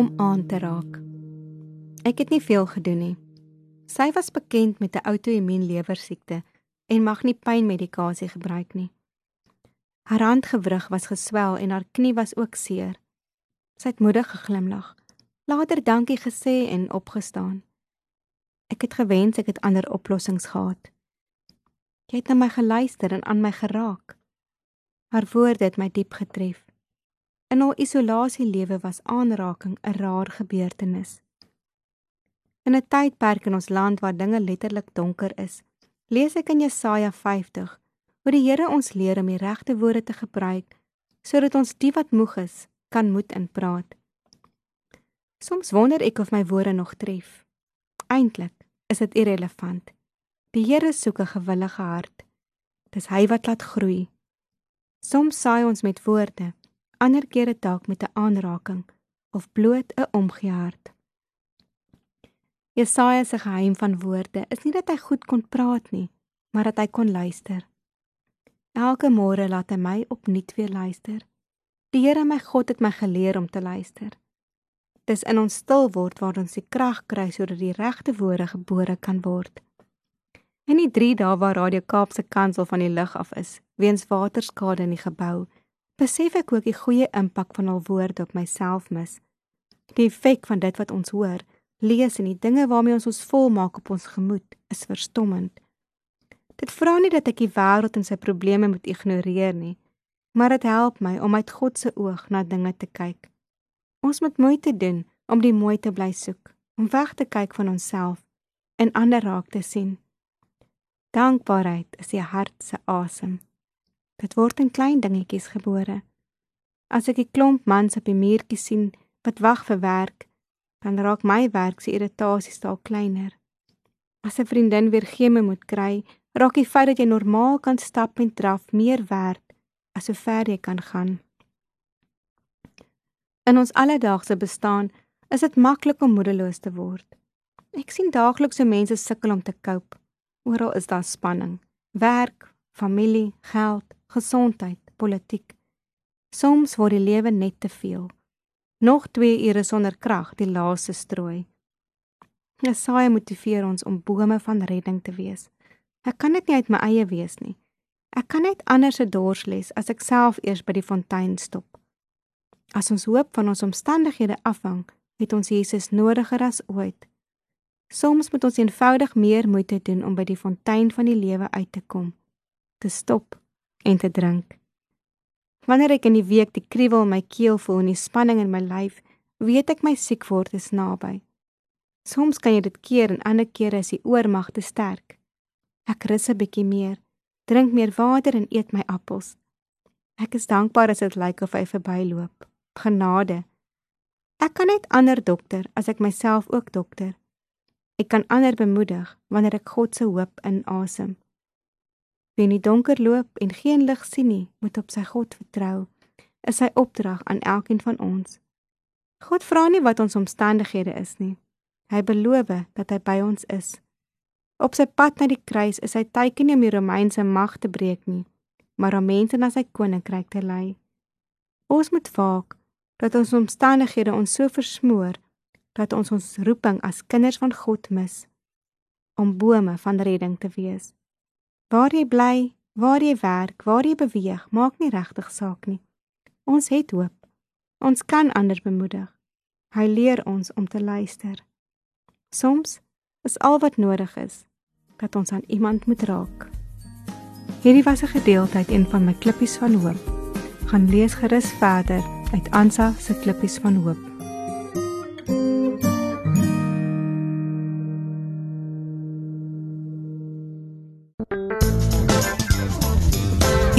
Om aan te raak. Ek het nie veel gedoen nie. Sy was bekend met 'n outoimmuun lewersiekte en mag nie pynmedikasie gebruik nie. Haar handgewrig was geswel en haar knie was ook seer. Sy het moedig geglimlag, later dankie gesê en opgestaan. Ek het gewens ek het ander oplossings gehad. Jy het na my geluister en aan my geraak. Haar woorde het my diep getref. In haar isolasielewe was aanraking 'n raar gebeurtenis. In 'n tydperk in ons land waar dinge letterlik donker is, lees ek in Jesaja 50 hoe die Here ons leer om die regte woorde te gebruik sodat ons die wat moeg is, kan moed inpraat. Soms wonder ek of my woorde nog tref. Eintlik is dit irrelevant. Die Here soek 'n gewillige hart. Dis hy wat laat groei. Soms saai ons met woorde ander kere dalk met 'n aanraking of bloot 'n omgee hart. Jesaja se geheim van woorde is nie dat hy goed kon praat nie, maar dat hy kon luister. Elke môre laat hy my opnuut weer luister. Die Here my God het my geleer om te luister. Dis in ons stil word waar ons die krag kry sodat die regte woorde gebore kan word. In die 3 dae waar Radio Kaapse kansel van die lug af is, weens waterskade in die gebou, besef ek ook die goeie impak van al woorde op myself mis. Die effek van dit wat ons hoor, lees en die dinge waarmee ons ons volmaak op ons gemoed is verstommend. Dit vra nie dat ek die wêreld en sy probleme moet ignoreer nie, maar dit help my om uit God se oog na dinge te kyk. Ons moet moeite doen om die mooi te bly soek, om weg te kyk van onsself en ander raak te sien. Dankbaarheid is die hart se asem. Dit word in klein dingetjies gebore. As ek 'n klomp mans op die muurtjie sien wat wag vir werk, dan raak my werk se irritasies dalk kleiner. As 'n vriendin weer geme moet kry, raak die feit dat jy normaal kan stap en draf meer werd as hoe ver jy kan gaan. In ons alledaagse bestaan is dit maklik om moedeloos te word. Ek sien daagliks hoe mense sukkel om te cope. Oral is daar spanning: werk, familie, geld, gesondheid, politiek. Soms word die lewe net te veel. Nog 2 ure sonder krag, die laaste strooi. Jesaja motiveer ons om bome van redding te wees. Ek kan dit nie uit my eie wees nie. Ek kan net ander se dors les as ek self eers by die fontein stop. As ons hoop van ons omstandighede afhang, het ons Jesus nodiger as ooit. Soms moet ons eenvoudig meer moeite doen om by die fontein van die lewe uit te kom, te stop en te drink. Wanneer ek in die week die kriewel in my keel voel en die spanning in my lyf, weet ek my siek word is naby. Soms kan jy dit keer en ander kere is die oormag te sterk. Ek rus 'n bietjie meer, drink meer water en eet my appels. Ek is dankbaar as dit lyk of hy verbyloop. Genade. Ek kan net ander dokter as ek myself ook dokter. Ek kan ander bemoedig wanneer ek God se hoop inasem. Wie in die donker loop en geen lig sien nie, moet op sy God vertrou. Is sy opdrag aan elkeen van ons. God vra nie wat ons omstandighede is nie. Hy beloof dat hy by ons is. Op sy pad na die kruis is hy teiken nie om die Romeinse mag te breek nie, maar om mense na sy koninkryk te lei. Ons moet waak dat ons omstandighede ons so versmoor dat ons ons roeping as kinders van God mis om bome van redding te wees. Waar jy bly, waar jy werk, waar jy beweeg, maak nie regtig saak nie. Ons het hoop. Ons kan ander bemoedig. Hy leer ons om te luister. Soms is al wat nodig is dat ons aan iemand moet raak. Hierdie was 'n gedeelte uit een van my klippies van hoop. Gaan lees gerus verder uit Ansa se klippies van hoop.